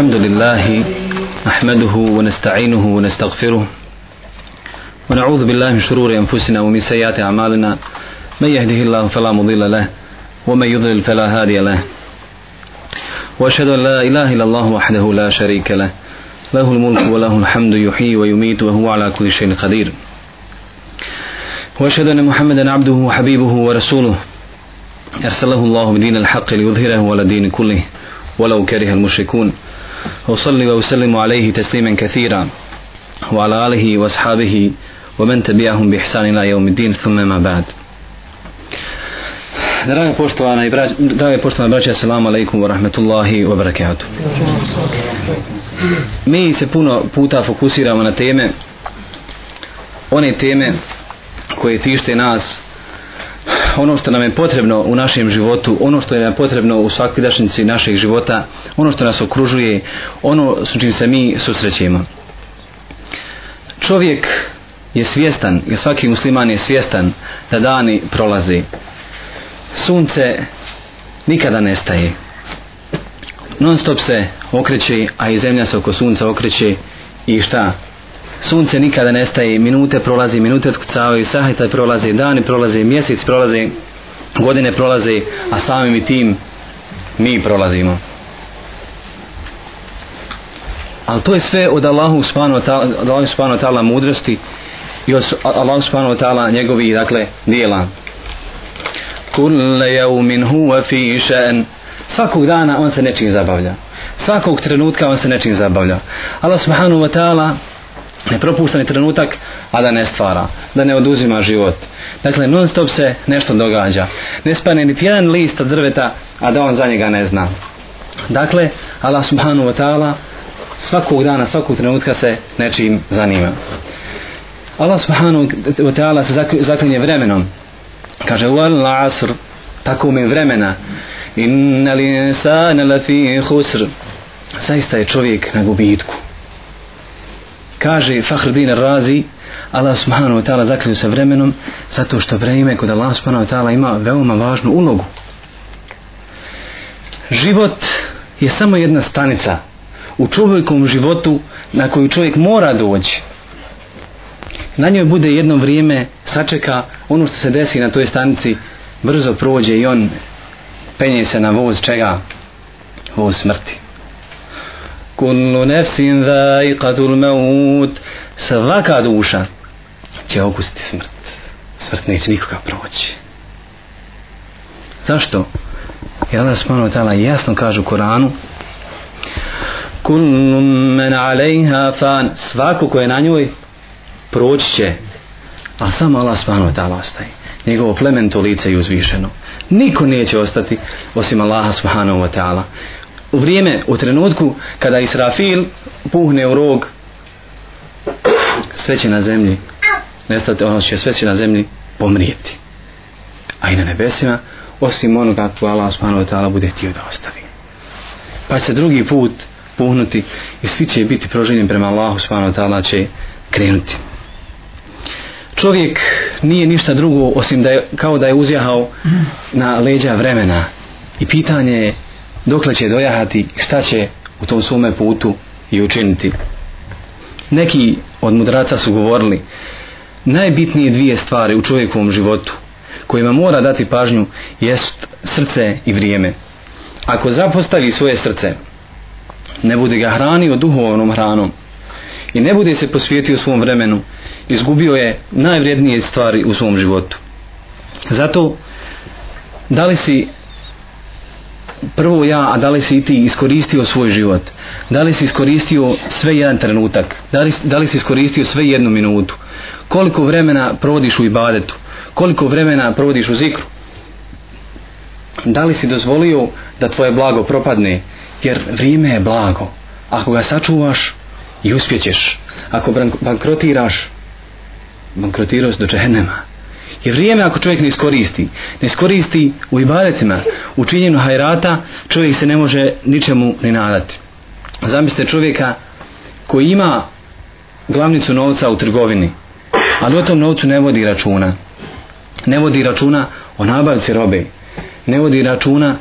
الحمد لله نحمده ونستعينه ونستغفره ونعوذ بالله من شرور أنفسنا ومن سيئات أعمالنا من يهده الله فلا مضل له ومن يضلل فلا هادي له وأشهد أن لا إله إلا الله وحده لا شريك له له الملك وله الحمد يحيي ويميت وهو على كل شيء قدير وأشهد أن محمدا عبده وحبيبه ورسوله أرسله الله بدين الحق ليظهره على الدين كله ولو كره المشركون وصلي وسلم عليه تسليما كثيرا وعلى آله وأصحابه ومن تبعهم بإحسان إلى يوم الدين ثم ما بعد Draga poštovana i braća, drage poštovana braća, selam alejkum ve rahmetullahi ve berekatuh. Mi se puno puta fokusiramo na teme one teme koje tište nas ono što nam je potrebno u našem životu, ono što je nam potrebno u svakoj dašnici našeg života, ono što nas okružuje, ono s čim se mi susrećemo. Čovjek je svjestan, i svaki musliman je svjestan da dani prolazi. Sunce nikada nestaje. Non stop se okreće, a i zemlja se oko sunca okreće i šta? sunce nikada nestaje, minute prolazi, minute otkucavaju, sahajta prolazi, dani prolazi, mjesec prolazi, godine prolazi, a samim i tim mi prolazimo. Ali to je sve od Allahu subhanahu wa ta'ala, Allahu subhanahu wa ta'ala mudrosti i od Allahu subhanahu wa ta'ala njegovi, dakle, dijela. Kulle jaumin huwa fi še'n Svakog dana on se nečim zabavlja. Svakog trenutka on se nečim zabavlja. Allah subhanahu wa ta'ala ne propušta ni trenutak, a da ne stvara, da ne oduzima život. Dakle, non stop se nešto događa. Ne spane niti jedan list od drveta, a da on za njega ne zna. Dakle, Allah subhanahu wa ta'ala svakog dana, svakog trenutka se nečim zanima. Allah subhanahu wa ta'ala se zaklinje vremenom. Kaže, u al asr, tako mi vremena, inna li insana lafi husr, zaista je čovjek na gubitku kaže Fahrdin Razi Allah subhanahu wa ta'ala zaklju sa vremenom zato što vreme kod Allah subhanahu wa ta'ala ima veoma važnu ulogu život je samo jedna stanica u čovjekom životu na koju čovjek mora doći na njoj bude jedno vrijeme sačeka ono što se desi na toj stanici brzo prođe i on penje se na voz čega voz smrti kullu nefsin dhaiqatu l-maut svaka duša će okusiti smrt smrt neće nikoga proći zašto? i Allah subhanahu wa ta'ala jasno kaže u Koranu kullu men alejha fan svako ko je na njoj proći će a samo Allah subhanahu wa ta'ala ostaje njegovo plemento lice i uzvišeno niko neće ostati osim Allaha subhanahu wa ta'ala u vrijeme, u trenutku kada Israfil puhne u rog sve će na zemlji nestati, ono će sve će na zemlji pomrijeti a i na nebesima osim onoga kako Allah subhanahu wa ta'ala bude htio da ostavi pa se drugi put puhnuti i svi će biti proženjen prema Allahu subhanahu wa ta'ala će krenuti čovjek nije ništa drugo osim da je, kao da je uzjahao na leđa vremena i pitanje je dokle će dojahati, šta će u tom svome putu i učiniti. Neki od mudraca su govorili, najbitnije dvije stvari u čovjekovom životu, kojima mora dati pažnju, jest srce i vrijeme. Ako zapostavi svoje srce, ne bude ga hranio duhovnom hranom i ne bude se posvijetio svom vremenu, izgubio je najvrednije stvari u svom životu. Zato, da li si prvo ja, a da li si ti iskoristio svoj život? Da li si iskoristio sve jedan trenutak? Da li, da li si iskoristio sve jednu minutu? Koliko vremena provodiš u ibadetu? Koliko vremena provodiš u zikru? Da li si dozvolio da tvoje blago propadne? Jer vrijeme je blago. Ako ga sačuvaš i uspjećeš. Ako bankrotiraš, bankrotirao si do čehenema. Jer vrijeme ako čovjek ne iskoristi, ne iskoristi u ibadetima, u činjenju hajrata, čovjek se ne može ničemu ni nadati. Zamislite čovjeka koji ima glavnicu novca u trgovini, ali o tom novcu ne vodi računa. Ne vodi računa o nabavci robe, ne vodi računa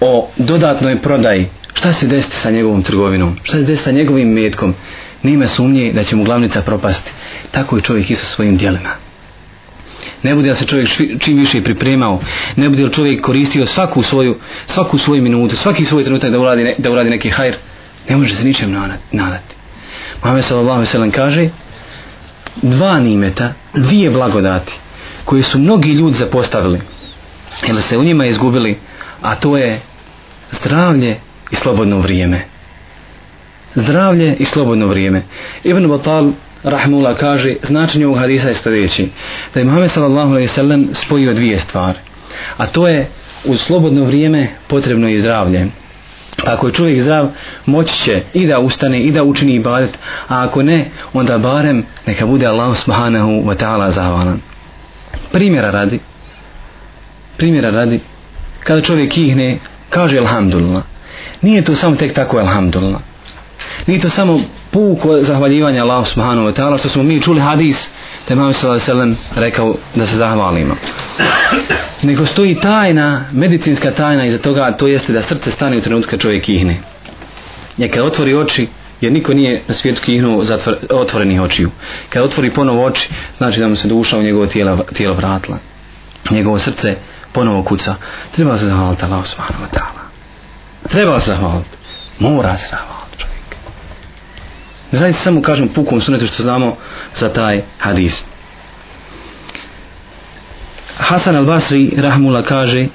o dodatnoj prodaji. Šta se desiti sa njegovom trgovinom? Šta se desiti sa njegovim metkom? Nime sumnje da će mu glavnica propasti. Tako je čovjek i sa svojim dijelima ne bude da se čovjek čim više pripremao, ne bude li čovjek koristio svaku svoju, svaku svoju minutu, svaki svoj trenutak da uradi, ne, da uradi neki hajr, ne može se ničem nadati. Muhammed sallallahu alaihi kaže, dva nimeta, dvije blagodati, koje su mnogi ljudi zapostavili, jer se u njima izgubili, a to je zdravlje i slobodno vrijeme. Zdravlje i slobodno vrijeme. Ibn Batal Rahmula kaže, značenje ovog hadisa je sljedeći, da je Muhammed sallallahu alaihi sallam spojio dvije stvari, a to je u slobodno vrijeme potrebno i zdravlje. Ako je čovjek zdrav, moći će i da ustane i da učini ibadet, a ako ne, onda barem neka bude Allah subhanahu wa ta'ala zahvalan. Primjera radi, primjera radi, kada čovjek ihne, kaže Alhamdulillah. Nije to samo tek tako Alhamdulillah. Nije to samo puko zahvaljivanje Allahu subhanahu wa ta'ala što smo mi čuli hadis da imam sallallahu rekao da se zahvalimo nego stoji tajna medicinska tajna iza toga to jeste da srce stane u trenutku kad čovjek ihne jer kad otvori oči jer niko nije na svijetu kihnuo za otvoreni očiju kad otvori ponovo oči znači da mu se duša u njegovo tijelo, tijelo vratila njegovo srce ponovo kuca treba se zahvaliti Allahu subhanahu wa ta'ala treba se zahvaliti mora se zahvaliti Ne radi se samo kažem pukom sunetu što znamo za taj hadis. Hasan al-Basri rahmula kaže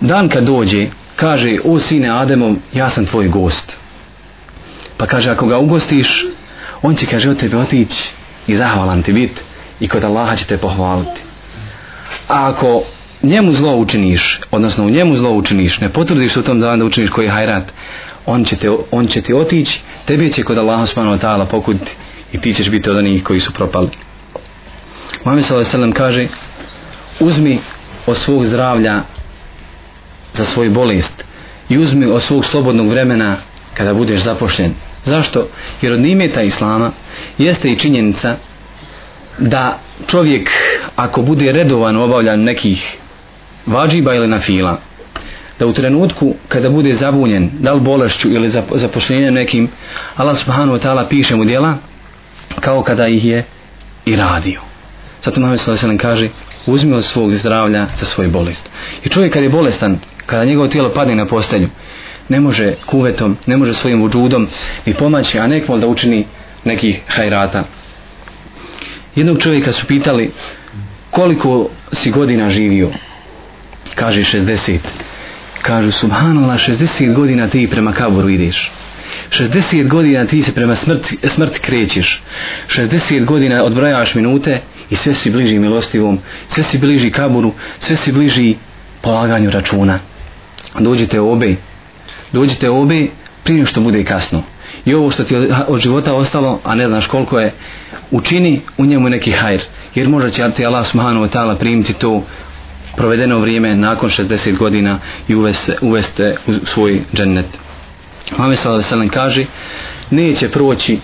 dan kad dođe kaže o sine Ademom ja sam tvoj gost. Pa kaže ako ga ugostiš on će kaže od tebe otići i zahvalan ti bit i kod Allaha će te pohvaliti. A ako njemu zlo učiniš, odnosno u njemu zlo učiniš, ne potvrdiš u tom danu da učiniš koji hajrat, on će te, on će te otići, tebe će kod Allaha subhanahu wa ta'ala pokuditi i ti ćeš biti od onih koji su propali. Mame sallallahu sallam kaže, uzmi od svog zdravlja za svoju bolest i uzmi od svog slobodnog vremena kada budeš zapošljen. Zašto? Jer od nimeta Islama jeste i činjenica da čovjek ako bude redovan u obavljanju nekih vađiba ili na fila, da u trenutku kada bude zabunjen, da li bolešću ili zaposlenjem nekim, Allah subhanahu wa ta'ala piše mu djela kao kada ih je i radio. Zato Muhammed sallallahu alejhi ve kaže: "Uzmi od svog zdravlja za svoj bolest." I čovjek kad je bolestan, kada njegovo tijelo padne na postelju, ne može kuvetom, ne može svojim vudžudom ni pomaći, a nekmol da učini nekih hajrata. Jednog čovjeka su pitali koliko si godina živio. Kaže Kažu, subhanallah, 60 godina ti prema kaburu ideš. 60 godina ti se prema smrti, smrti krećeš. 60 godina odbrajaš minute i sve si bliži milostivom, sve si bliži kaburu, sve si bliži polaganju računa. Dođite obe, dođite obe prije što bude kasno. I ovo što ti od života ostalo, a ne znaš koliko je, učini u njemu neki hajr. Jer možda će ti Allah subhanahu wa ta'ala primiti to provedeno vrijeme nakon 60 godina i uveste, uveste u svoj džennet. Mame sallallahu alejhi ve sellem kaže: Neće proći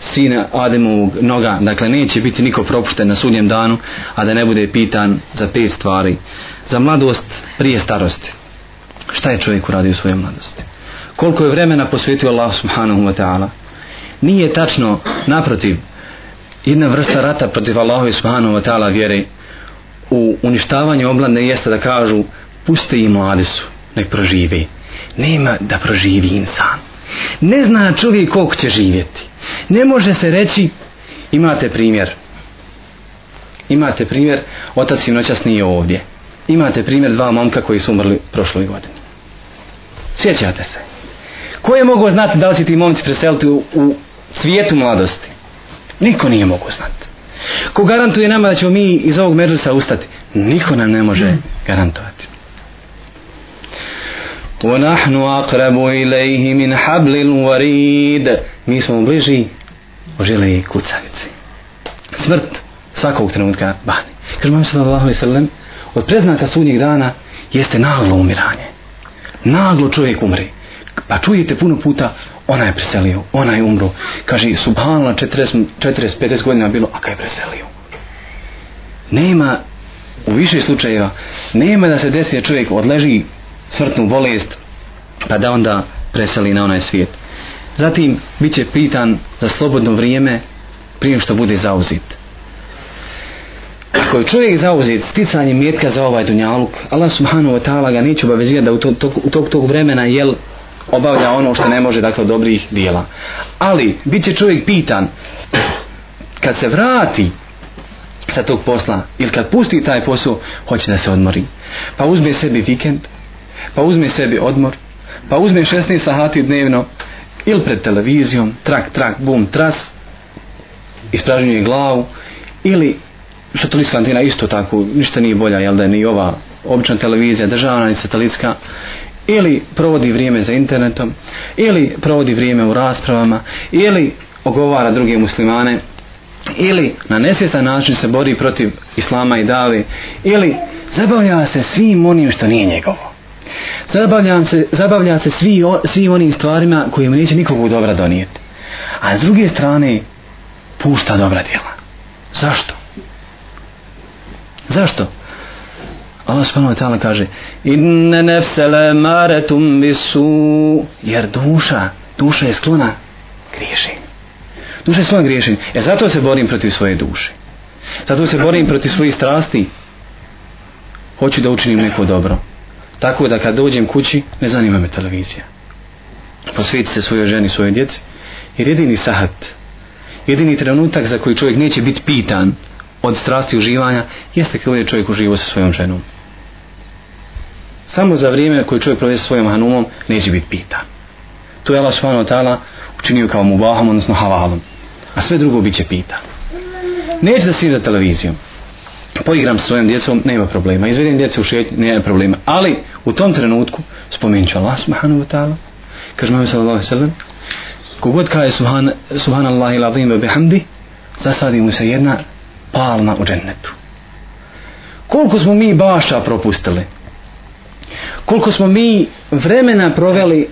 sina Ademovog noga, dakle neće biti niko propušten na sudnjem danu, a da ne bude pitan za pet stvari. Za mladost prije starosti. Šta je čovjek uradio u svojoj mladosti? Koliko je vremena posvetio Allah subhanahu wa ta'ala? Nije tačno, naprotiv, jedna vrsta rata protiv Allahovi subhanahu wa ta'ala vjere u uništavanju obladne jeste da kažu puste i mladi su, nek prožive. Nema da proživi insan. Ne zna čovjek koliko će živjeti. Ne može se reći, imate primjer, imate primjer, otac i noćas nije ovdje. Imate primjer dva momka koji su umrli prošloj godini. Sjećate se. Ko je mogao znati da li će ti momci preseliti u, u cvijetu mladosti? Niko nije mogao znati. Ko garantuje nama da ćemo mi iz ovog međusa ustati? Niko nam ne može mm. garantovati. وَنَحْنُ أَقْرَبُ إِلَيْهِ مِنْ حَبْلِ الْوَرِيدِ Mi smo bliži oželi kucavice. Smrt svakog trenutka bahne. Kaže Mami sallallahu sallam, od preznaka sunnjeg dana jeste naglo umiranje. Naglo čovjek umri. Pa čujete puno puta, ona je preselio, ona je umro. Kaže, subhanala, 40-50 godina bilo, a kaj je preselio? Nema, u više slučajeva, nema da se desi da čovjek odleži smrtnu bolest, pa da onda preseli na onaj svijet. Zatim, bit će pitan za slobodno vrijeme, prije što bude zauzit. Ako je čovjek zauzit sticanje mjetka za ovaj dunjaluk, Allah subhanahu wa ta'ala ga neće obavezirati da u tog, tog, tog, tog vremena jel obavlja ono što ne može, dakle, dobrih dijela. Ali, bit će čovjek pitan, kad se vrati sa tog posla, ili kad pusti taj posao, hoće da se odmori. Pa uzme sebi vikend, pa uzme sebi odmor, pa uzme 16 sahati dnevno, ili pred televizijom, trak, trak, bum, tras, ispražnjuje glavu, ili satelitska antena isto tako, ništa nije bolja, jel da je ni ova obična televizija, državna ni satelitska, ili provodi vrijeme za internetom, ili provodi vrijeme u raspravama, ili ogovara druge muslimane, ili na nesvjetan način se bori protiv islama i dali, ili zabavlja se svim onim što nije njegovo. Zabavlja se, zabavlja se svi, o, svim onim stvarima koje mu neće nikog dobra donijeti. A s druge strane, pušta dobra djela. Zašto? Zašto? Allah subhanahu wa ta'ala kaže inna nefse le maretum bisu jer duša duša je sklona griješenju duša je sklona griješenju e zato se borim protiv svoje duše zato se borim protiv svojih strasti hoću da učinim neko dobro tako da kad dođem kući ne zanima me televizija posvijeti se svojoj ženi, svojoj djeci jer jedini sahat jedini trenutak za koji čovjek neće biti pitan od strasti uživanja jeste kad je čovjek uživo sa svojom ženom samo za vrijeme koje čovjek provede svojom hanumom neće biti pita to je Allah subhanahu wa ta'ala učinio kao mubahom odnosno halalom a sve drugo biće pita neće da si za televizijom poigram s svojim djecom, nema problema izvedim djece u šetnju, nema problema ali u tom trenutku spomenut ću Allah subhanahu wa ta'ala kaže Mahu sallallahu alaihi sallam kogod kaje subhan, subhanallah i ladim ve bihamdi zasadi mu se jedna palma u džennetu koliko smo mi baša propustili koliko smo mi vremena proveli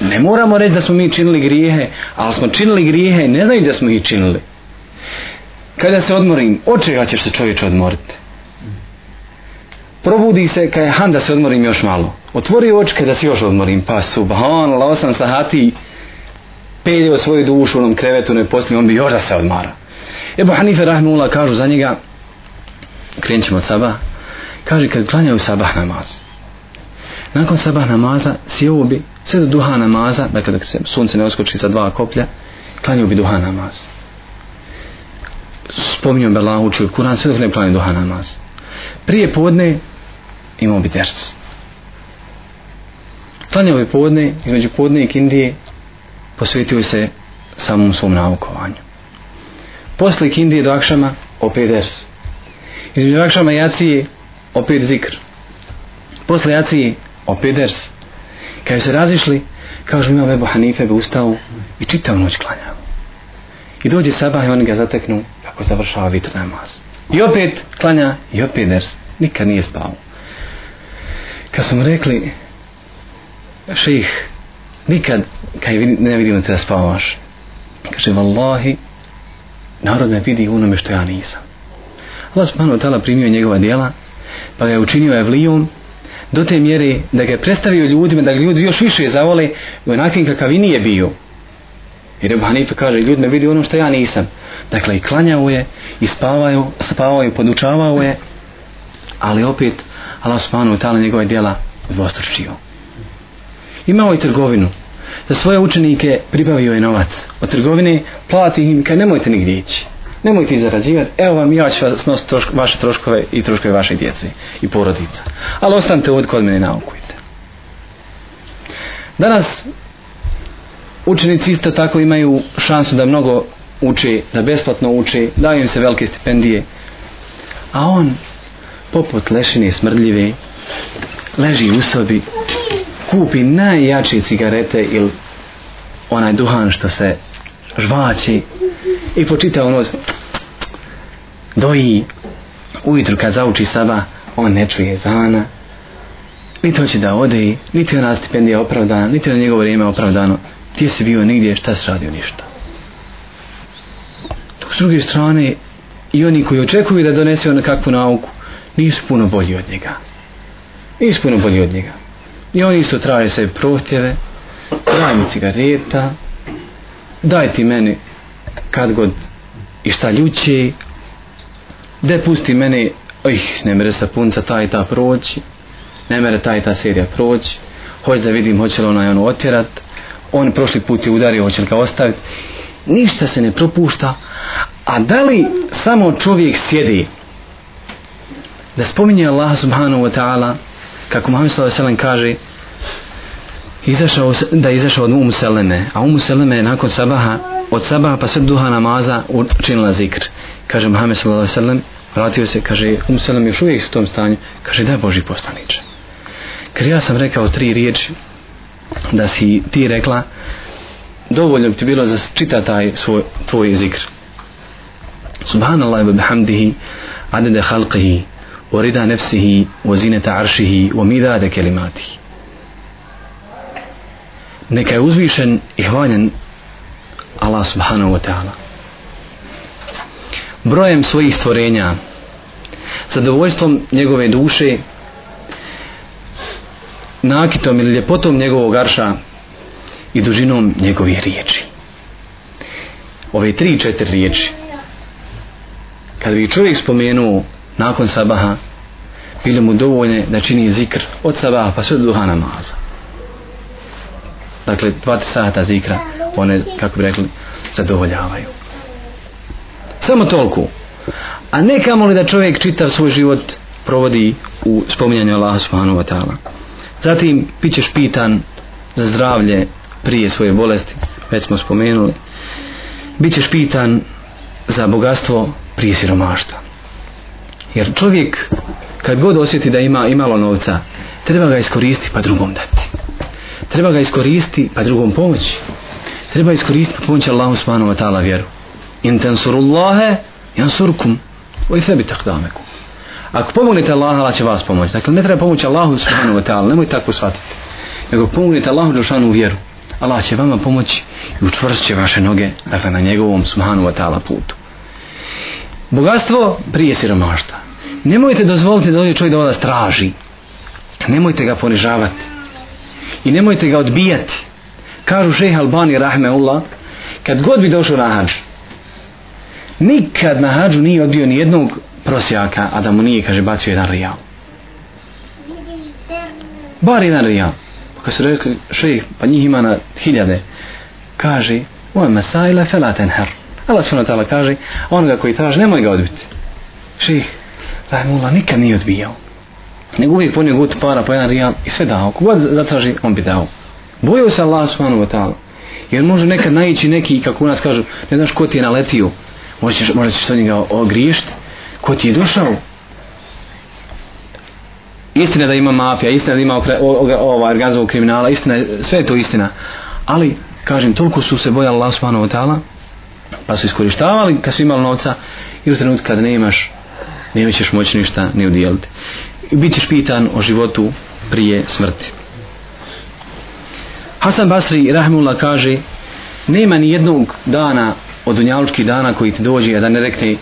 ne moramo reći da smo mi činili grijehe ali smo činili grijehe ne znaju da smo ih činili kada se odmorim od čega ćeš se čovječ odmoriti probudi se kada je ham da se odmorim još malo otvori očke da se još odmorim pa subhanallah osam sahati pelje u svoju dušu u onom krevetu ne postim on bi još da se odmara Ebu Hanife Rahmula kažu za njega krenćemo od sabah kaže kad klanjaju sabah namaz nakon sabah namaza sjeo bi sve do duha namaza dakle da se sunce ne oskoči za dva koplja klanjaju bi duha namaz spominjao bi Allah učio kuran sve dok ne klanjaju duha namaz prije podne imao bi ders klanjao bi podne između podne i kindije posvetio se samom svom naukovanju posle kindije do akšama opet ders između akšama jacije opet zikr. Posle jacije, opet ders. Kad se razišli, kao što imam Ebu Hanife, bi ustao i čitao noć klanjao. I dođe sabah i oni ga zateknu kako završava vitr namaz. I opet klanja i opet ders. Nikad nije spao. Kad su mu rekli, ših, nikad kaj ne vidimo te da spavaš. Kaže, vallahi, narod me vidi u onome što ja nisam. Allah subhanahu wa ta'ala primio njegova djela pa ga je učinio Evlijom do te mjere da ga je predstavio ljudima, da ga ljudi još više zavole u onakvim kakav i nije bio. Jer Ebu Hanife kaže, ljud me vidi ono što ja nisam. Dakle, i klanjao je, i spavaju, spavaju, podučavao je, ali opet, Allah subhanu wa ta'ala njegove dijela dvostručio. Imao je trgovinu. Za svoje učenike pribavio je novac. Od trgovine plati im, kaj nemojte nigdje ići nemojte zarađivati, evo vam, ja ću vas nositi troško, vaše troškove i troškove vaše djece i porodica. Ali ostanite ovdje kod mene i naukujte. Danas učenici isto tako imaju šansu da mnogo uče, da besplatno uče, daju im se velike stipendije. A on, poput lešine smrdljive, leži u sobi, kupi najjače cigarete ili onaj duhan što se žvaći, i počita ono doji ujutru kad zauči saba on ne čuje zana niti on će da ode niti ona stipendija opravdana niti na njegovo vrijeme opravdano ti si bio nigdje šta si radio ništa dok s druge strane i oni koji očekuju da donese on kakvu nauku nisu puno bolji od njega nisu puno bolji od njega i oni isto traje sve prohtjeve daj mi cigareta daj ti meni kad god i šta ljuće da pusti mene ih ne mere sapunca taj ta proći ne mere taj ta serija proći hoće da vidim hoće li ona ono otjerat on prošli put je udario hoće li ga ostavit ništa se ne propušta a da li samo čovjek sjedi da spominje Allah subhanahu wa ta'ala kako Muhammed sallallahu alejhi kaže izašao da izašao od Umu Seleme a Umu Seleme je nakon sabaha od seba pa sve duha namaza učinila zikr. Kaže Muhammed sallallahu alaihi sallam, vratio se, kaže, um sallam još uvijek su u tom stanju, kaže, da Boži postaniče. Kad ja sam rekao tri riječi, da si ti rekla, dovoljno bi ti bilo za čita taj svoj, tvoj zikr. Subhanallah wa bihamdihi, adede halqihi, wa rida nefsihi, wa zineta aršihi, wa midade kelimatihi. Neka je uzvišen i hvaljen Allah subhanahu wa ta'ala brojem svojih stvorenja zadovoljstvom njegove duše nakitom ili ljepotom njegovog arša i dužinom njegove riječi ove tri četiri riječi kad bi čovjek spomenuo nakon sabaha bile mu dovoljne da čini zikr od sabaha pa sve do duha namaza dakle dva tri sata zikra one kako bi rekli zadovoljavaju samo toliko a ne kamo li da čovjek čitav svoj život provodi u spominjanju Allaha subhanahu wa ta'ala zatim bit ćeš pitan za zdravlje prije svoje bolesti već smo spomenuli bit ćeš pitan za bogatstvo prije siromaštva jer čovjek kad god osjeti da ima imalo novca treba ga iskoristiti pa drugom dati treba ga iskoristiti pa drugom pomoći treba iskoristiti pa pomoći Allahu subhanahu wa ta'ala vjeru in tansurullahe jansurkum o i sebi takdamekum ako pomognete Allah, Allah će vas pomoći dakle ne treba pomoći Allahu subhanahu wa ta'ala nemoj tako shvatiti nego pomognete Allahu džošanu vjeru Allah će vama pomoći i učvrst će vaše noge dakle na njegovom subhanahu wa ta'ala putu bogatstvo prije siromašta nemojte dozvoliti da ovdje čovjek da vas traži nemojte ga ponižavati i nemojte ga odbijati. Kažu šejh Albani rahmeullah, kad god bi došao na hađ, nikad na hađu nije odbio ni jednog prosjaka, a da mu nije, kaže, bacio jedan rijal. Bar jedan rijal. Pa kad su rekli šejh, pa njih ima na hiljade, kaže, ova masajla felaten her. Allah s.w.t. kaže, onoga koji traži, nemoj ga odbiti. Šejh, rahmeullah, nikad nije odbijao nego uvijek punio gut para po pa jedan rijal i sve dao. Kogod zatraži, on bi dao. Bojao se Allah subhanahu wa ta'ala. Jer može nekad naići neki, kako u nas kažu, ne znaš ko ti je naletio, možeš, možeš sa njega ogriješiti, ko ti je došao. Istina da ima mafija, istina da ima ovaj organizovog kriminala, istina, sve je to istina. Ali, kažem, toliko su se bojali Allah subhanahu wa ta'ala, pa su iskoristavali kad su imali novca i u trenutku kad ne imaš, ne imaš moći ništa ni udijeliti i bit ćeš pitan o životu prije smrti. Hasan Basri Rahimullah kaže nema ni jednog dana od dunjalučkih dana koji ti dođe a da ne rekne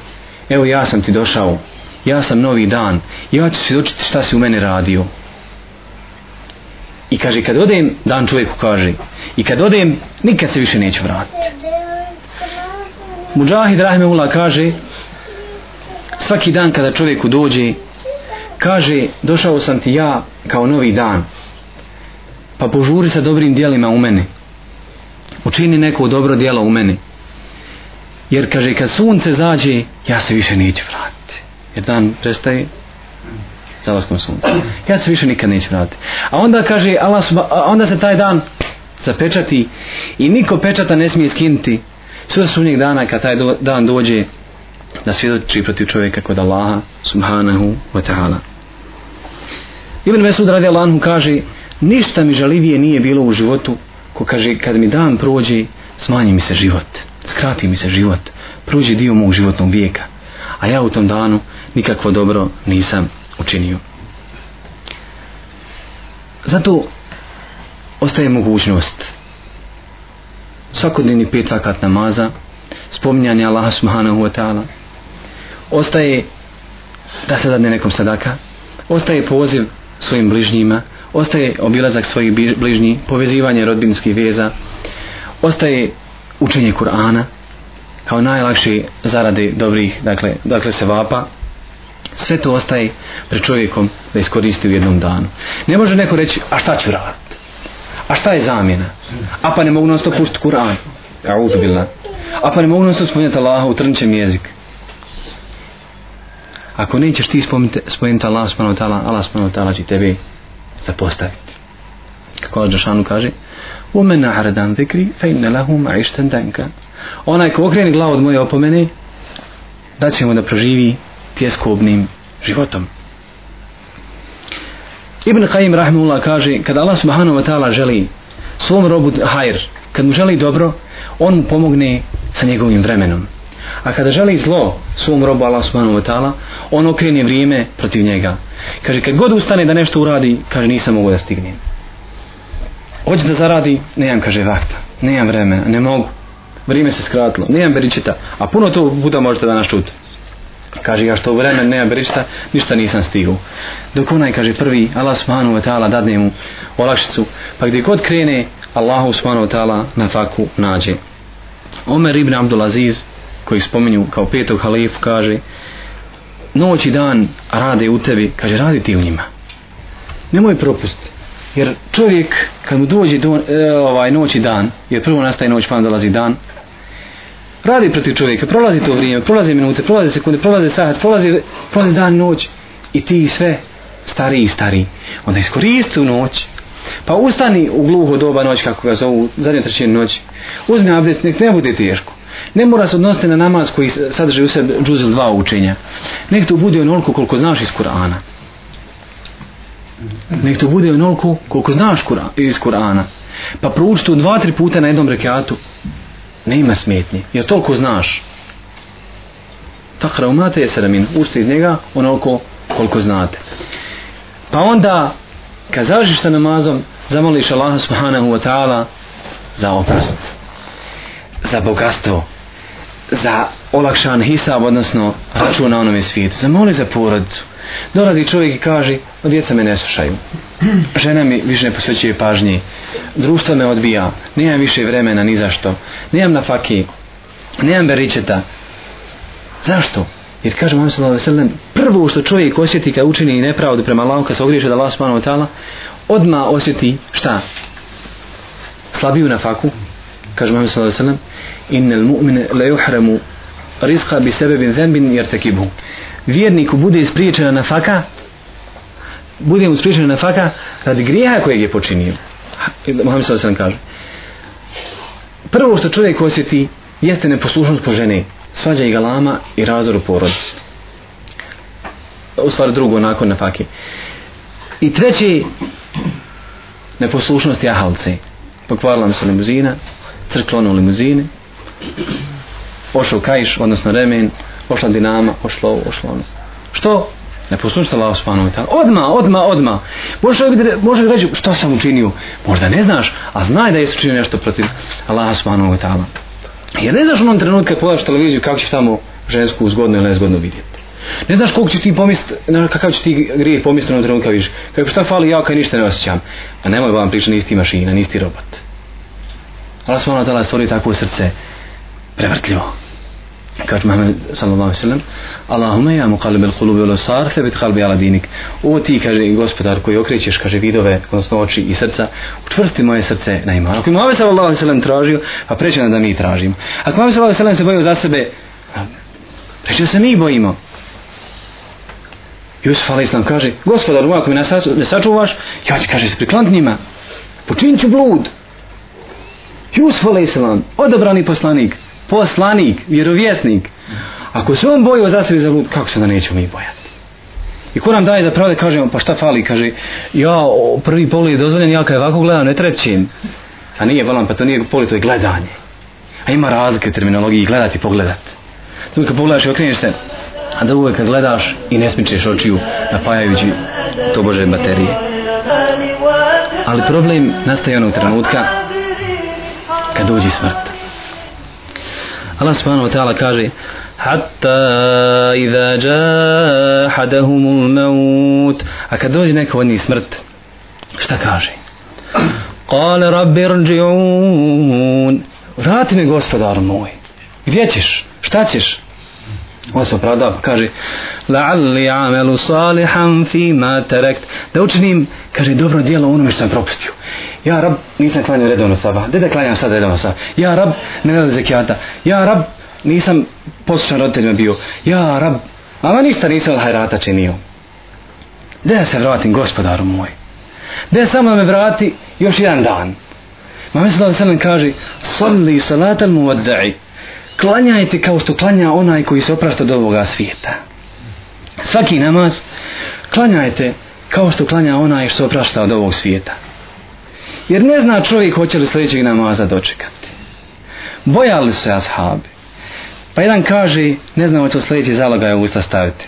evo ja sam ti došao ja sam novi dan ja ću svjedočiti šta si u mene radio i kaže kad odem dan čovjeku kaže i kad odem nikad se više neću vratiti Mujahid Rahimullah kaže svaki dan kada čovjeku dođe kaže došao sam ti ja kao novi dan pa požuri sa dobrim dijelima u mene učini neko dobro dijelo u meni jer kaže kad sunce zađe ja se više neću vratiti jer dan prestaje zalaskom sunca ja se više nikad neću vratiti a onda kaže Allah suba, a onda se taj dan zapečati i niko pečata ne smije skinuti sve sunnijeg dana kad taj do, dan dođe da svjedoči protiv čovjeka kod Allaha subhanahu wa ta'ala Ibn Mesud radi Allahom kaže ništa mi žalivije nije bilo u životu ko kaže kad mi dan prođe smanji mi se život, skrati mi se život, prođe dio mog životnog vijeka. A ja u tom danu nikakvo dobro nisam učinio. Zato ostaje mogućnost svakodnevni pet vakat namaza, spominjanje Allaha subhanahu wa ta'ala, ostaje da se dadne nekom sadaka, ostaje poziv svojim bližnjima, ostaje obilazak svojih bližnji, povezivanje rodbinskih veza, ostaje učenje Kur'ana kao najlakše zarade dobrih, dakle, dakle se vapa, sve to ostaje pred čovjekom da iskoristi u jednom danu. Ne može neko reći, a šta ću raditi? A šta je zamjena? A pa ne mogu non stop pustiti Kur'an. Ja uzubila. A pa ne mogu non stop spominjati Allaha u trnčem jeziku ako nećeš ti spomenuti Allah subhanahu wa ta'ala, Allah subhanahu wa ta'ala će tebe zapostaviti. Kako Allah Đošanu kaže, وَمَنَا عَرَدَنْ ذِكْرِ فَإِنَّ لَهُمْ عِشْتَنْ دَنْكَ Onaj ko okreni glavu od moje opomene, da će mu da proživi tjeskobnim životom. Ibn Qayyim Rahimullah kaže, kada Allah subhanahu wa ta'ala želi svom robu hajr, kad mu želi dobro, on mu pomogne sa njegovim vremenom. A kada želi zlo svom robu Allah subhanahu wa ta'ala, on okrene vrijeme protiv njega. Kaže, kad god ustane da nešto uradi, kaže, nisam mogu da stignem. Hoće da zaradi, nemam, kaže, vakta, nemam vremena, ne mogu. Vrijeme se skratilo, nemam beričeta, a puno to puta možete danas čuti. Kaže, ja što vremen nema beričeta, ništa nisam stigu. Dok onaj, kaže, prvi, Allah subhanahu wa ta'ala, dadne mu olakšicu, pa gdje god krene, Allah subhanahu wa ta'ala na faku nađe. Omer ibn Abdulaziz, koji spominju kao petog halifu kaže noć i dan rade u tebi kaže radi ti u njima nemoj propustiti jer čovjek kad mu dođe do, e, ovaj, noć i dan jer prvo nastaje noć pa dolazi dan radi protiv čovjeka prolazi to vrijeme, prolaze minute, prolaze sekunde prolaze sahat, prolazi, prolazi dan noć i ti sve stari i stari onda iskoristi u noć pa ustani u gluho doba noć kako ga zovu, zadnje trećine noć uzmi abdest, nek ne bude teško ne mora se odnositi na namaz koji sadrži u sebi džuz dva učenja. Nek to bude onoliko koliko znaš iz Kur'ana. Nek to bude onoliko koliko znaš iz Kur'ana. Pa prouči to dva, tri puta na jednom rekiatu. Ne ima smetnje, jer toliko znaš. Tahra umate je seramin. Učite iz njega onoliko koliko znate. Pa onda, kad završiš sa namazom, zamoliš Allaha subhanahu wa ta'ala za oprost. Okay za bogatstvo, za olakšan hisab, odnosno račun na onome svijetu, za moli za porodicu. Dolazi čovjek i kaže, o djeca me ne slušaju, žena mi više ne posvećuje pažnje, društvo me odbija, nemam više vremena ni zašto, nemam na faki, nemam beričeta. Zašto? Jer kaže Muhammed sallallahu alejhi ve sellem, prvo što čovjek osjeti kad učini nepravdu prema Allahu, kad se ogriješi da Allah subhanahu wa taala, odma osjeti šta? Slabiju na faku, kaže Muhammed sallallahu alejhi ve sellem innal mu'mina la yuhramu rizqa bi sebebi dhanbin yartakibuhu vjerniku bude ispričana nafaka bude mu ispričana nafaka radi grijeha kojeg je počinio Muhammed sallallahu alejhi ve sellem kaže prvo što čovjek osjeti jeste neposlušnost po ženi svađa i galama i razor u porodici u stvari drugo nakon nafake i treći neposlušnost jahalce pokvarila mi se limuzina, crklo ono u limuzini ošao kajš, odnosno remen ošla dinama, ošlo ovo, ošlo ono što? ne poslušta Allah subhanahu wa ta'ala odma, odma, odma može bi može reći što sam učinio možda ne znaš, a znaj da jesi učinio nešto protiv Allah subhanahu wa ta'ala jer ne znaš u onom trenutku kad pogledaš televiziju kako ćeš tamo žensku zgodno ili nezgodno vidjeti Ne znaš koliko će ti pomist, ne, kakav će ti grije pomisliti na trenutku kad vidiš. Kako šta fali ja kad ništa ne osjećam. Pa nemoj vam pričati, nisi ti mašina, nisi ti robot. Allah subhanahu wa ta'ala stvorio takvo srce prevrtljivo. Kaže Muhammed sallallahu alaihi sallam Allahume ja muqalib il qulubi ulo sar febit qalbi ala dinik. O ti, kaže gospodar, koji okrećeš, kaže vidove, odnosno oči i srca, utvrsti moje srce na iman. Ako je Muhammed sallallahu alaihi sallam tražio, pa preće da mi tražimo. Ako Muhammed sallallahu alaihi se bojio za sebe, pa preće da se mi bojimo. Jusuf alaihi kaže, gospodar, ako mi ne sačuvaš, ja ću, kaže, se priklant njima. Počinit ću blud. Jusuf a.s. odobrani poslanik, poslanik, vjerovjesnik. Ako se on bojio za sebi za lud, kako se da nećemo mi bojati? I ko nam daje za pravde, kažemo, pa šta fali, kaže, ja prvi pol je dozvoljen, ja kad ovako gledam, ne trepćim. A nije, volam, pa to nije pol, to je gledanje. A ima razlike u terminologiji, gledati, pogledat. Tu kad pogledaš i okreneš se, a drugo je kad gledaš i ne smičeš očiju napajajući to Bože baterije. Ali problem nastaje onog trenutka kad dođe smrt. Allah subhanahu wa ta'ala kaže Hatta iza ja hadahumu maut A kad dođe neko od njih smrt Šta kaže? Kale rabbi rđiun Vrati me gospodar moj Gdje ćeš? Šta ćeš? On se opravdava, kaže La'alli amelu salihan fi ma terekt Da učinim, kaže, dobro djelo ono mi što sam propustio Ja rab, nisam klanio redovno saba Gdje da klanjam sad redovno saba Ja rab, ne nalazi zekijata Ja rab, nisam poslušan roditeljima bio Ja rab, ama ništa nisam od hajrata činio Gdje da se vratim, gospodaru moj Gdje samo da me vrati još jedan dan Ma mislim da se nam kaže Salli salatel mu vada'i klanjajte kao što klanja onaj koji se oprašta do ovoga svijeta. Svaki namaz klanjajte kao što klanja onaj što se oprašta od ovog svijeta. Jer ne zna čovjek hoće li sljedećeg namaza dočekati. Bojali su se ashabi. Pa jedan kaže, ne znam hoće sljedeći zalogaj u usta staviti.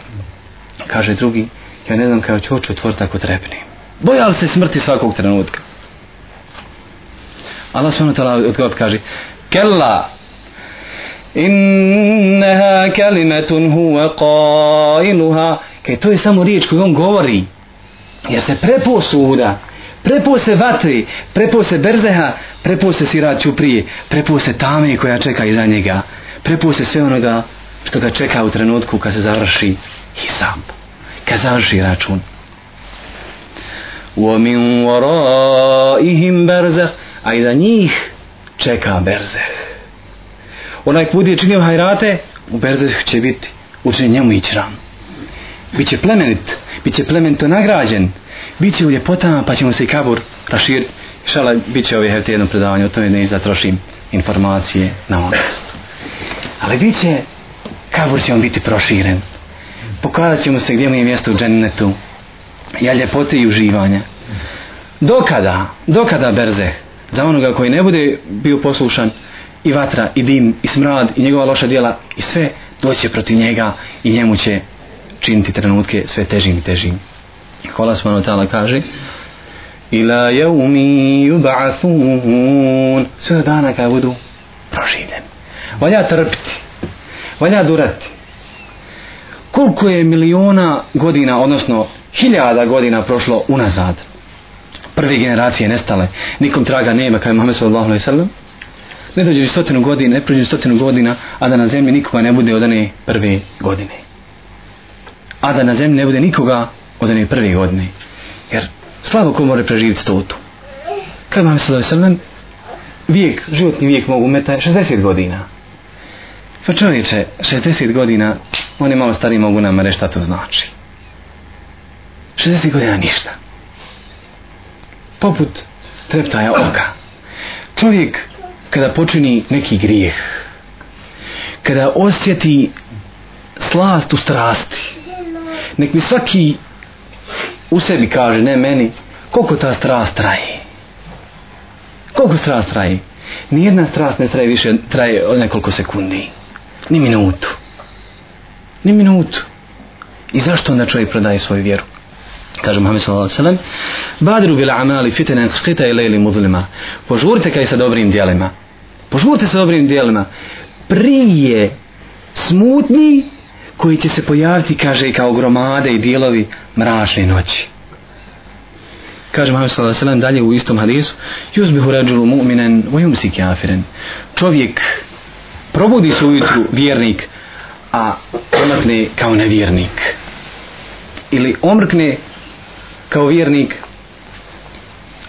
Kaže drugi, ja ne znam kao ću oči otvoriti ako trepni. Bojali se smrti svakog trenutka. Allah svana tala odgovor kaže, Kella, innaha kalimatun huwa qailuha kaj to je samo riječ koju on govori jer se prepo suda prepo se vatri prepo se berzeha prepo se siraću prije prepo se tame koja čeka iza njega prepo se sve onoga što ga čeka u trenutku kad se završi hisab kad završi račun ومن ورائهم برزخ أيضا نيخ شكا برزخ onaj kvudi je činio hajrate, u Berzeh će biti, uče njemu i čram. Biće plemenit, biće plemenito nagrađen, bit će u ljepotama, pa ćemo se i kabur raširit. Šala, bit će ovaj hevte jedno predavanje, o tome ne zatrošim informacije na ovom mjestu. Ali bit će, kabur će on biti proširen. Pokazat ćemo se gdje mu je mjesto u džennetu, ja ljepote i uživanja. Dokada, dokada Berzeh, za onoga koji ne bude bio poslušan, i vatra i dim i smrad i njegova loša djela i sve doće protiv njega i njemu će činiti trenutke sve težim i težim. Kola smo ono kaže ila jeumi juba'athun sve do dana kada budu proživljeni. Valja trpiti. Valja durati. Koliko je miliona godina, odnosno hiljada godina prošlo unazad? Prve generacije nestale. Nikom traga nema kada je Muhammed sallallahu alaihi sallam ne dođe stotinu godina, ne prođe stotinu godina, a da na zemlji nikoga ne bude od one prve godine. A da na zemlji ne bude nikoga od one prve godine. Jer slabo ko može preživjeti to tu. Kad vam se da je vijek, životni vijek mogu umeta 60 godina. Pa čovječe, 60 godina, oni malo stari mogu nam reći šta to znači. 60 godina ništa. Poput treptaja oka. Čovjek kada počini neki grijeh, kada osjeti slast u strasti, nek mi svaki u sebi kaže, ne meni, koliko ta strast traje. Koliko strast traje? Nijedna strast ne traje više, traje od nekoliko sekundi. Ni minutu. Ni minutu. I zašto onda čovjek prodaje svoju vjeru? kaže Muhammed sallallahu alejhi ve sellem badru bil amali fitnan khita ila ila muzlima požurite kai sa dobrim djelima požurite sa dobrim djelima prije smutni koji će se pojaviti kaže kao gromade i dijelovi mračne noći kaže Muhammed sallallahu alejhi ve sellem dalje u istom hadisu yuzbihu rajulun mu'minan wa yumsi kafiran čovjek probudi se ujutru vjernik a promakne kao nevjernik ili omrkne kao vjernik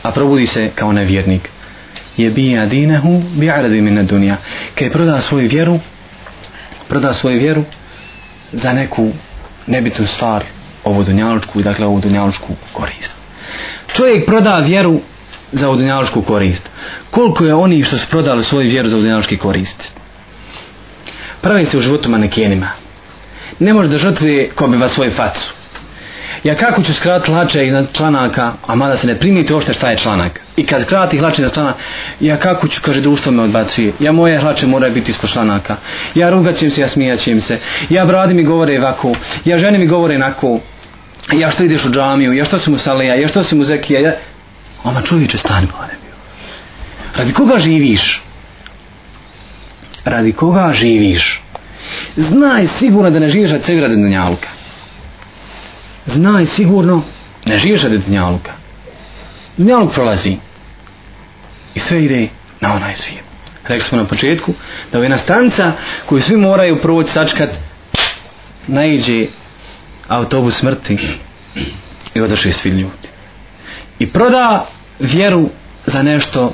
a probudi se kao nevjernik je bija dinehu bi aradi min dunja kaj proda svoju vjeru proda svoju vjeru za neku nebitnu stvar ovu dunjalučku i dakle ovu dunjalučku korist čovjek proda vjeru za ovu korist koliko je oni što su prodali svoju vjeru za ovu korist pravi se u životu manekenima ne može da žrtvi ko bi va svoju facu Ja kako ću skratiti lače iznad članaka, a mada se ne primiti ošte šta je članak. I kad skratih hlače iznad članaka, ja kako ću, kaže, društvo me odbacuje. Ja moje hlače mora biti ispod članaka. Ja rugaćim se, ja smijaćim se. Ja bradi mi govore ovako. Ja ženi mi govore onako. Ja što ideš u džamiju, ja što sam u salija, ja što sam u zekija. Ja... Oma čovječe, stani, bode mi. Radi koga živiš? Radi koga živiš? Znaj sigurno da ne živiš od sebi radi dunjalka znaj sigurno ne živiš od dunjaluka dunjaluk prolazi i sve ide na onaj svijet rekli smo na početku da ovaj nastanca koju svi moraju proći sačkat najđe autobus smrti i odrši svi ljudi i proda vjeru za nešto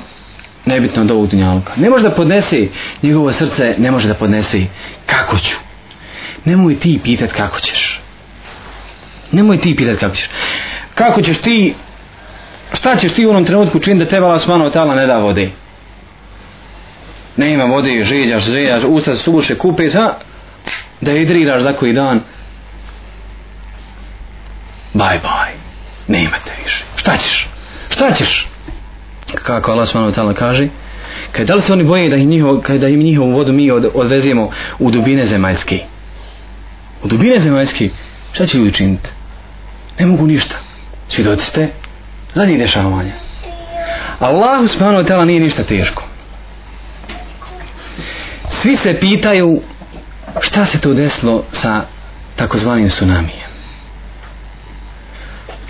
nebitno od ovog dunjalka. Ne može da podnese njegovo srce, ne može da podnese kako ću. Nemoj ti pitat kako ćeš. Nemoj ti pitat kako ćeš. Kako ćeš ti, šta ćeš ti u onom trenutku čin da tebala smano tala ne da vode? Ne ima vode, žiđaš, žiđaš, usta se suguše, kupe, sa, da hidriraš za koji dan. Bye bye. Ne ima te više. Šta ćeš? Šta ćeš? Kako Allah smano tala kaže, kaj da li se oni boje da im, njiho, kaj da im njihovu vodu mi od, odvezimo u dubine zemaljske? U dubine zemaljske? Šta će ljudi činiti? ne mogu ništa svidoci ste za njih dešavanja Allahu subhanahu wa ta'ala nije ništa teško svi se pitaju šta se to desilo sa takozvanim tsunamijem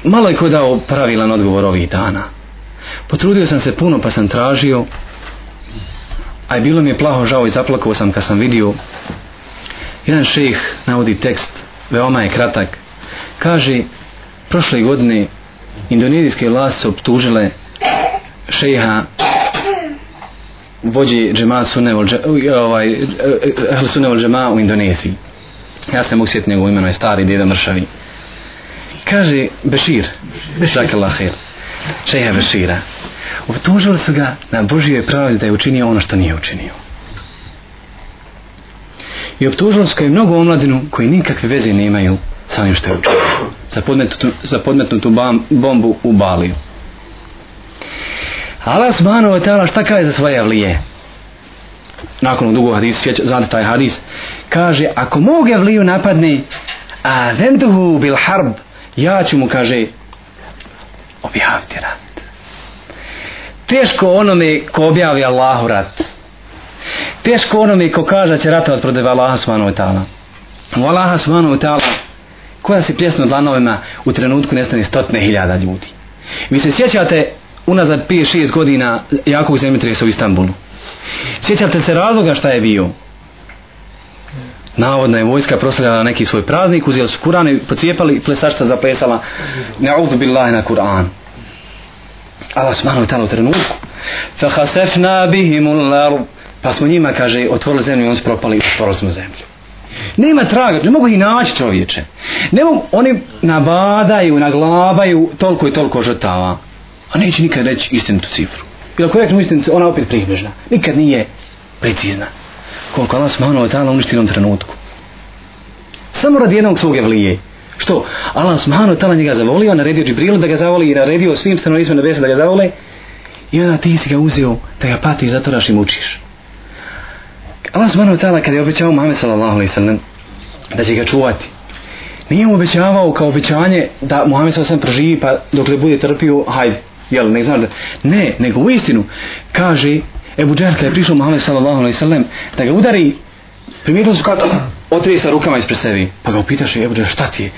malo je ko dao pravilan odgovor ovih dana potrudio sam se puno pa sam tražio a je bilo mi je plaho žao i zaplakao sam kad sam vidio jedan šejh navodi tekst veoma je kratak kaže prošle godine indonezijske vlasti optužile šeha vođe džema ovaj, e, e, sunne ovaj, džema u Indoneziji. Ja sam usjet njegov imeno je stari djeda mršavi. Kaže Bešir, Bešir. Lahir, šeha Bešira, optužili su ga na Božijoj pravi da je učinio ono što nije učinio. I optužili su ga i mnogo omladinu koji nikakve veze nemaju sa onim što je učinio za podmetnutu, za podmetnutu bam, bombu u Baliju. Allah subhanahu wa ta'ala šta kaže za svoje avlije? Nakon u dugog hadisa, sjeća, znate taj hadis, kaže, ako mog avliju napadne, a venduhu bil harb, ja ću mu, kaže, objaviti rat. Teško onome ko objavi Allahu rat. Teško onome ko kaže da će ratovat protiv Allaha subhanahu wa ta'ala. U Allaha subhanahu wa ta'ala koja se pljesna dlanovima u trenutku nestane stotne hiljada ljudi. Vi se sjećate unazad 5-6 godina jakog zemljotresa u Istanbulu. Sjećate se razloga šta je bio? Navodno je vojska proslavljala neki svoj praznik, uzeli su Kur'an i pocijepali, plesačca zaplesala Ne'udhu billahi na Kur'an. Allah smanu je u trenutku. Fa hasefna bihimu l'arub. Pa smo njima, kaže, otvorili zemlju i oni su propali i otvorili smo zemlju. Nema traga, ne mogu ih naći čovječe. Ne mogu, oni nabadaju, naglabaju toliko i toliko žrtava. A neće nikad reći istinitu cifru. Ili ako reknu istinitu, ona opet prihbežna. Nikad nije precizna. Koliko Allah smanova je tala uništi trenutku. Samo radi jednog svog evlije. Što? Allah smanova je tala njega zavolio, naredio Džibrilu da ga zavoli i naredio svim stanovnicima na besu da ga zavole. I onda ti si ga uzeo da ga patiš, zatvoraš i mučiš. Allah subhanahu wa ta'ala kada je obećao Muhammed sallallahu alaihi sallam da će ga čuvati nije mu obećavao kao obećanje da Muhammed sallallahu alaihi proživi pa dok le bude trpio hajde, jel, ne znaš da ne, nego u istinu kaže Ebu Džer kada je prišao Muhammed sallallahu alaihi sallam da ga udari primijetno su kada otrije sa rukama ispred sebi pa ga upitaš Ebu Džer šta ti je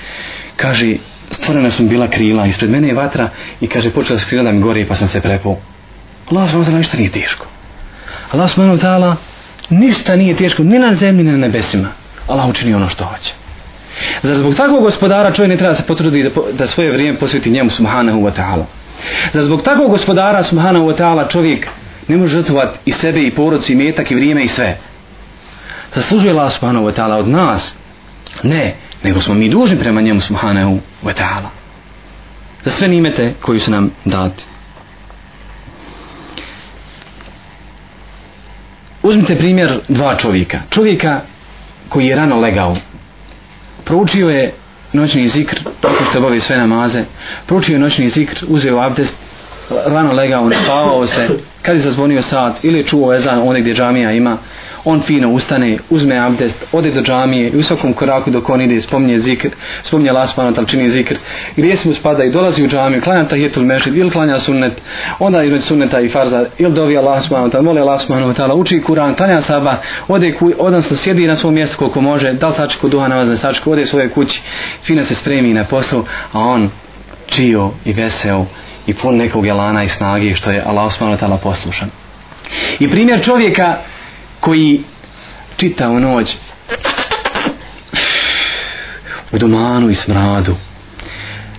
kaže stvorena su bila krila ispred mene je vatra i kaže počela se krila da mi gori pa sam se prepao Allah subhanahu wa ta'ala ništa nije teško Allah subhanahu wa ta'ala ništa nije teško ni na zemlji ni na nebesima Allah učini ono što hoće Zar zbog takvog gospodara čovjek ne treba se potrudi da, da svoje vrijeme posveti njemu subhanahu wa ta'ala? Zar zbog takvog gospodara subhanahu wa ta'ala čovjek ne može žrtvovati i sebe i porodcu i metak i vrijeme i sve? Zaslužuje Allah subhanahu wa ta'ala od nas? Ne, nego smo mi dužni prema njemu subhanahu wa ta'ala. Za sve nimete koji su nam dati. Uzmite primjer dva čovjeka. Čovjeka koji je rano legao. Proučio je noćni zikr, tako što obavi sve namaze. Proučio je noćni zikr, uzeo abdest, rano legao, spavao se. Kad je zazvonio sat ili čuo ezan, onaj gdje džamija ima, on fino ustane, uzme abdest, ode do džamije i u svakom koraku dok on ide spominje zikr, spominje laspana, tal čini zikr, gdje se mu spada i dolazi u džamiju, klanja tahijetul mešid ili klanja sunnet, onda između sunneta i farza ili dovija laspana, tal mole laspana, tal uči kuran, klanja saba, ode ku, odnosno sjedi na svom mjestu koliko može, da li sačku duha na vazne sačku, ode svoje kući, fino se spremi na posao, a on čio i veseo i pun nekog jelana i snage što je Allah osmanu tala poslušan. I primjer čovjeka koji čita u noć u domanu i smradu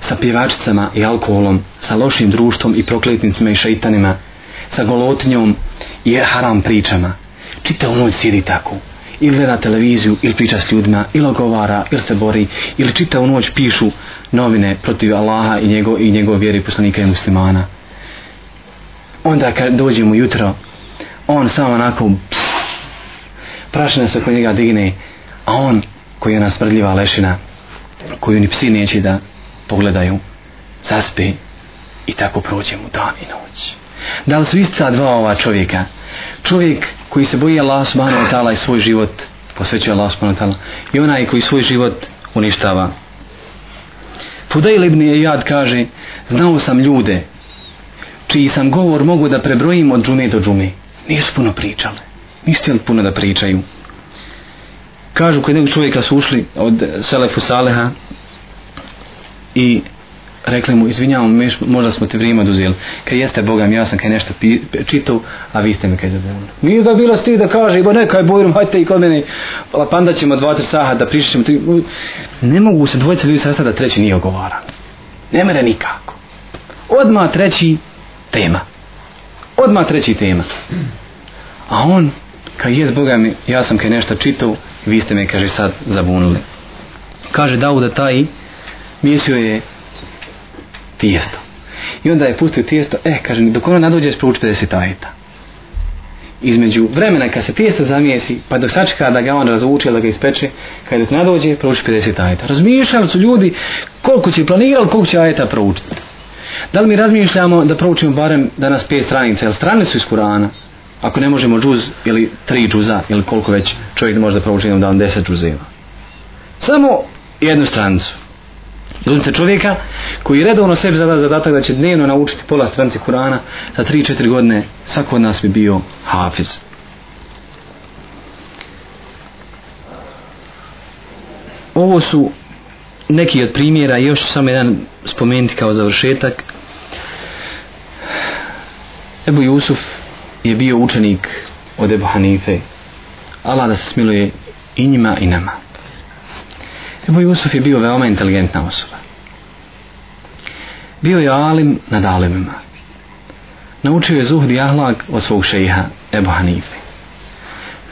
sa pjevačicama i alkoholom sa lošim društvom i prokletnicima i šeitanima sa golotnjom i haram pričama čita u noć sjedi tako ili gleda televiziju, ili priča s ljudima, ili ogovara, ili se bori, ili čita u noć pišu novine protiv Allaha i njegov, i njegov vjeri poslanika i muslimana. Onda kad dođemo jutro, on samo onako pff, prašina se kod njega digne, a on koji je nasprdljiva lešina, koju ni psi neće da pogledaju, zaspe i tako prođe mu dan i noć. Da li su ista dva ova čovjeka? Čovjek koji se boji Allah subhanahu wa ta'ala i svoj život posvećuje Allah subhanahu wa ta'ala i onaj koji svoj život uništava. Fudail ibn Iyad kaže, znao sam ljude čiji sam govor mogu da prebrojim od džume do džume. Nisu puno pričale niste li puno da pričaju kažu kod jednog čovjeka su ušli od Selefu Saleha i rekli mu izvinjavam mi možda smo te vrijeme oduzeli kaj jeste Bogam ja sam kaj nešto pi, pi, čitao a vi ste mi kaj zadovoljni nije ga bilo stih da kaže iba nekaj bojrum hajte i kod mene lapanda ćemo dva tri saha da prišćem ne mogu se dvojica ljudi sastati da treći nije ogovara ne mere nikako odma treći tema odma treći tema a on Kaj je zboga mi, ja sam kaj nešto čitao, vi ste me, kaže, sad zabunili. Kaže Dauda taj, mislio je tijesto. I onda je pustio tijesto, eh, kaže, dok ono nadođe, spruči 50 ajeta. Između vremena kad se tijesto zamijesi, pa dok sačeka da ga on razvuče, da ga ispeče, kad dok nadođe, prouči 50 ajeta. Razmišljali su ljudi koliko će planirali, koliko će ajeta proučiti. Da li mi razmišljamo da proučimo barem danas 5 stranica, jer strane su iz Kurana, ako ne možemo džuz ili tri džuza ili koliko već čovjek ne može da prouči jednom danu deset džuzima samo jednu strancu Zovite čovjeka koji redovno sebi zada zadatak da će dnevno naučiti pola stranice Kurana za 3-4 godine svako od nas bi bio hafiz. Ovo su neki od primjera još ću samo jedan spomenuti kao završetak. Ebu Jusuf je bio učenik od Ebu Hanife. Allah da se smiluje i njima i nama. Ebu Jusuf je bio veoma inteligentna osoba. Bio je alim nad alimima. Naučio je zuhd i ahlak od svog šeha Ebu Hanife.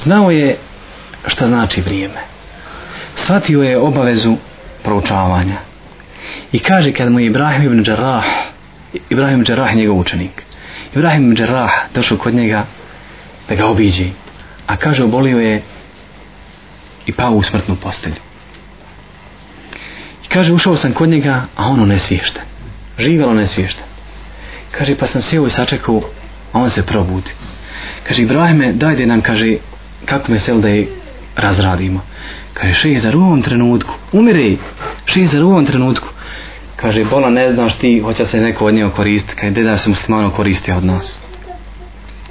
Znao je šta znači vrijeme. Svatio je obavezu proučavanja. I kaže kad mu je Ibrahim ibn Đarrah, Ibrahim Đarrah njegov učenik, Ibrahim Džerrah došao kod njega da ga obiđi. A kaže, obolio je i pao u smrtnu postelju. I kaže, ušao sam kod njega, a ono nesviješten. Živjelo nesviješten. Kaže, pa sam sjeo i sačekao, a on se probudi. Kaže, Ibrahime, dajde nam, kaže, kako me sel da je razradimo. Kaže, še je zar u ovom trenutku? Umire, še je zar u ovom trenutku? kaže, bola ne znaš ti, hoće se neko od njega koristiti, kaj deda se muslimano koristi od nas.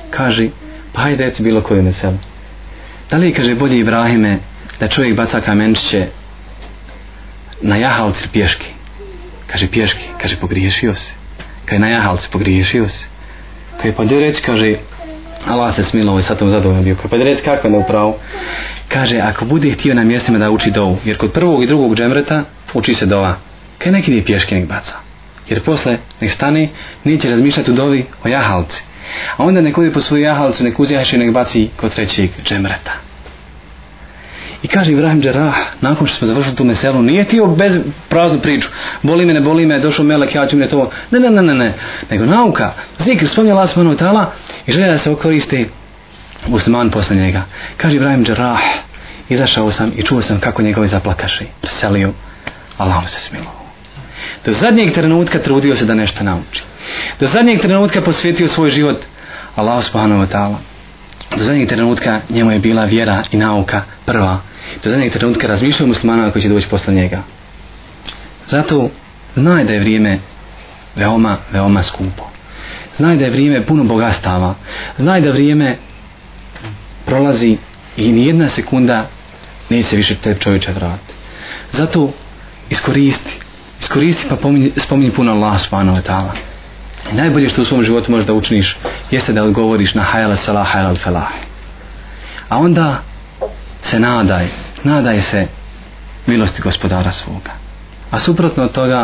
Kaže, pa hajde reci bilo koju meselu. Da li, kaže, bolje Ibrahime, da čovjek baca kamenčiće na jahalci pješki? Kaže, pješki, kaže, pogriješio se. Kaj na jahalci pogriješio se. Kaj pa gdje reći, kaže, Allah se smilo, ovaj sad tom zadovoljno bio. Kaj pa gdje reći, kako je upravo? Kaže, ako bude htio na mjestima da uči dovu, jer kod prvog i drugog džemreta uči se dova kaj nek ide pješke nek baca. Jer posle nek stane, neće razmišljati u dovi o jahalci. A onda nek ode po svoju jahalcu, nek uzjaši nek baci kod trećeg džemreta. I kaže Ibrahim Džerah, nakon što smo završili tu meselu, nije ti bez praznu priču, boli me, ne boli me, došao melek, ja ću mi to, ne, ne, ne, ne, ne, nego nauka, zikr, spomnio Allah subhanahu ta'ala i želja da se okoristi Usman posle njega. Kaže Ibrahim Džerah, izašao sam i čuo sam kako njegovi zaplakaši, preselio, Allah mu se smilovo do zadnjeg trenutka trudio se da nešto nauči. Do zadnjeg trenutka posvetio svoj život Allah subhanahu wa ta'ala. Do zadnjeg trenutka njemu je bila vjera i nauka prva. Do zadnjeg trenutka razmišljao muslimana koji će doći posle njega. Zato znaj da je vrijeme veoma, veoma skupo. Znaj da je vrijeme puno bogastava. Znaj da vrijeme prolazi i nijedna sekunda neće se više te čovječa vrati. Zato iskoristi, iskoristi pa pominji, spominji puno Allah subhanahu wa ta'ala. Najbolje što u svom životu možeš da učiniš jeste da odgovoriš na hajala salah, hajala felah. A onda se nadaj, nadaj se milosti gospodara svoga. A suprotno od toga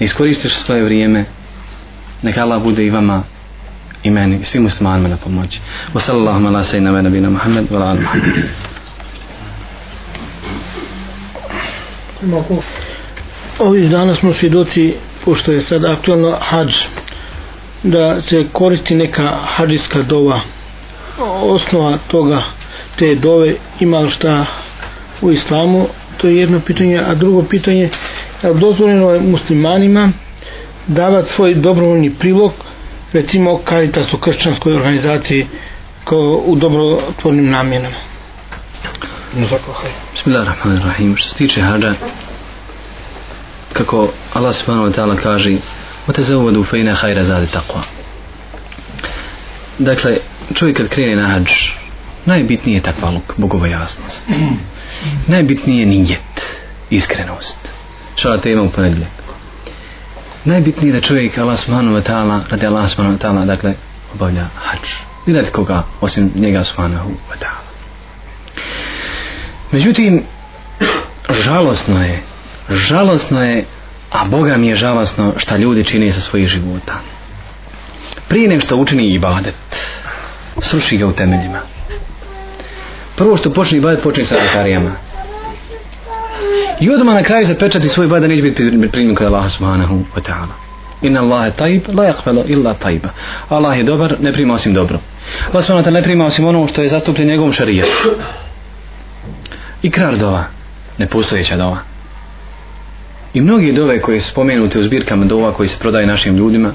ne iskoristiš svoje vrijeme neka Allah bude i vama i meni, i svim muslimanima na pomoći. Wa sallallahu ala sajna wa nabina Muhammad wa ala Muhammad ovih dana smo svjedoci pošto je sad aktualno hađ da se koristi neka hađiska dova osnova toga te dove ima šta u islamu to je jedno pitanje a drugo pitanje je dozvoljeno je muslimanima davati svoj dobrovoljni prilog recimo karitas u kršćanskoj organizaciji ko u dobrotvornim namjenama Zakohaj. Bismillahirrahmanirrahim. Što se tiče hađa, kako Allah subhanahu wa ta'ala kaže Ote za uvodu fejne hajra zadi takva. Dakle, čovjek kad krene na hađ, najbitnije je takva luk, bogobojasnost. najbitnije je nijet, iskrenost. Šala tema u ponedljeg. Najbitnije je da čovjek Allah subhanahu wa ta'ala, radi Allah subhanahu wa ta'ala, dakle, obavlja hađ. Ne radi koga, osim njega subhanahu wa ta'ala. Međutim, žalosno je žalosno je, a Boga mi je žalosno šta ljudi čine sa svojih života. Prije nego što učini ibadet, sruši ga u temeljima. Prvo što počne ibadet, počne sa zakarijama. I odmah na kraju zapečati svoj ibadet, neće biti primjen kod Allaha subhanahu wa ta'ala. Inna Allahe tajib, la yakfalo illa tajiba. Allah je dobar, ne prima osim dobro. Allah subhanahu wa ta'ala ne prima osim ono što je zastupljen njegovom šarijetu. Ikrar dova, nepostojeća dova. I mnogi dove koje su spomenute u zbirkama dova koji se prodaje našim ljudima,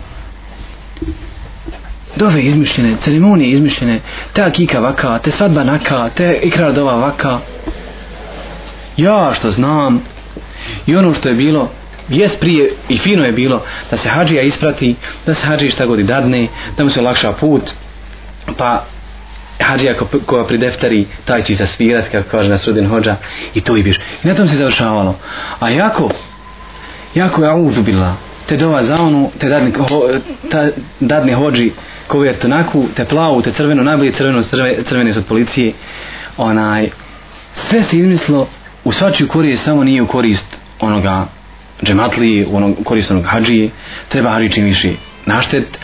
dove izmišljene, ceremonije izmišljene, te akika vaka, te svadba naka, te ikrar dova vaka, ja što znam, i ono što je bilo, jes prije i fino je bilo da se hađija isprati, da se hađija šta godi dadne, da mu se lakša put, pa hađija ko, koja pri deftari, taj će zasvirati, kako kaže na sudin hođa, i to i biš. I na tom se završavalo. A jako, jako je auzu bila te dova za onu te dadne, ho, ta, dadne hođi koga je tonaku te plavu te crvenu najbolje crveno crve, crvene su od policije onaj sve se izmislo u svačiju korist samo nije u korist onoga džematlije u onog korist onog hađije treba hađi čim više naštet e,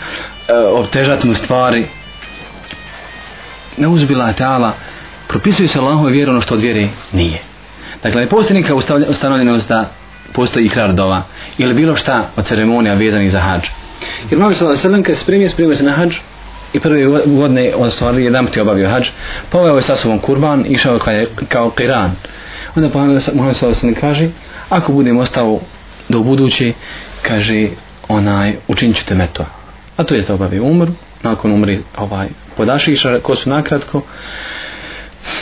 obtežat mu stvari ne uzbila te ala propisuje se Allahove vjeru ono što od vjere nije dakle posljednika ustavlja, ustanovljenost da postoji ikrar dova ili bilo šta od ceremonija vezanih za hađ. Jer Mavi Salam Selem kad se spremio, spremio se na hađ i prve godine, odnosno ali jedan put je obavio hađ, poveo je sa sobom kurban i išao kao, kao kiran. Onda Mavi Salam Selem kaže, ako budem ostao do budući, kaže, onaj, učinit ću te metu. A to je da obavio umr, nakon umri ovaj, podašiš kosu nakratko,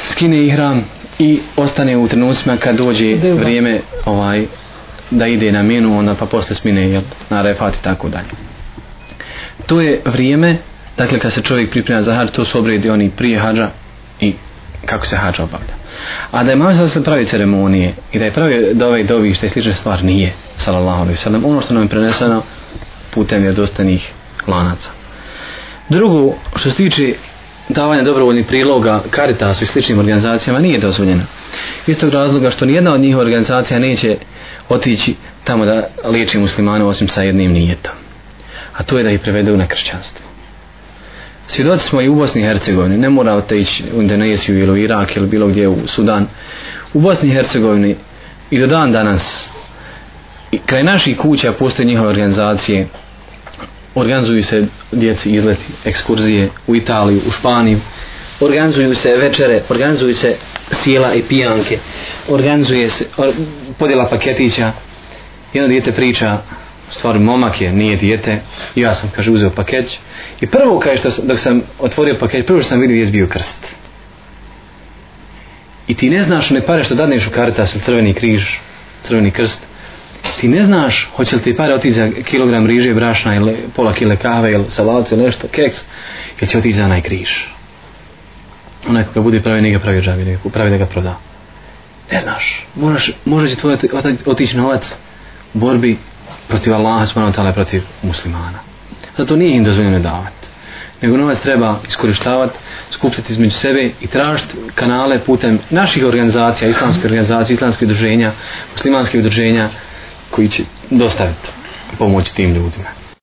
skine ihram i ostane u trenucima kad dođe vrijeme ovaj da ide na minu, onda pa posle smine jel, na refat i tako dalje. To je vrijeme, dakle kad se čovjek priprema za hađ, to su obredi oni prije hađa i kako se hađa obavlja. A da je mamo sad se pravi ceremonije i da je pravi da ovaj dovište i slične stvar nije, salallahu alaihi sallam, ono što nam je preneseno putem vjerodostanih lanaca. Drugo, što se tiče davanja dobrovoljnih priloga Caritasu i sličnim organizacijama nije dozvoljeno. Iz tog razloga što nijedna od njih organizacija neće otići tamo da liječi muslimane osim sa jednim nijetom. A to je da ih prevedu na kršćanstvo. Svjedoci smo i u Bosni i Hercegovini, ne mora otići u Indoneziju ili u Irak ili bilo gdje u Sudan. U Bosni i Hercegovini i do dan danas kraj naših kuća postoje njihove organizacije organizuju se djeci izleti, ekskurzije u Italiju, u Španiju, organizuju se večere, organizuju se sjela i pijanke, organizuje se or, podjela paketića, jedno djete priča, stvar momak je, nije djete, ja sam, kaže, uzeo paket i prvo, kaže, što, dok sam otvorio paket, prvo što sam vidio je bio krst. I ti ne znaš ne pare što dadneš u karitas ili crveni križ, crveni krst, ti ne znaš hoće li ti pare otići za kilogram riže brašna ili pola kile kave ili salavce ili nešto, keks, ili će otići za onaj križ. Onaj koga bude pravi, nije pravi džavi, nije pravi da ga proda. Ne znaš. Možeš, može će tvoj otići novac u borbi protiv Allaha, smrano tala protiv muslimana. Zato nije im dozvoljeno davati. Nego novac treba iskoristavati, skupljati između sebe i tražiti kanale putem naših organizacija, islamske organizacije, islamske udruženja, muslimanske udruženja, koji će dostaviti pomoć tim ljudima.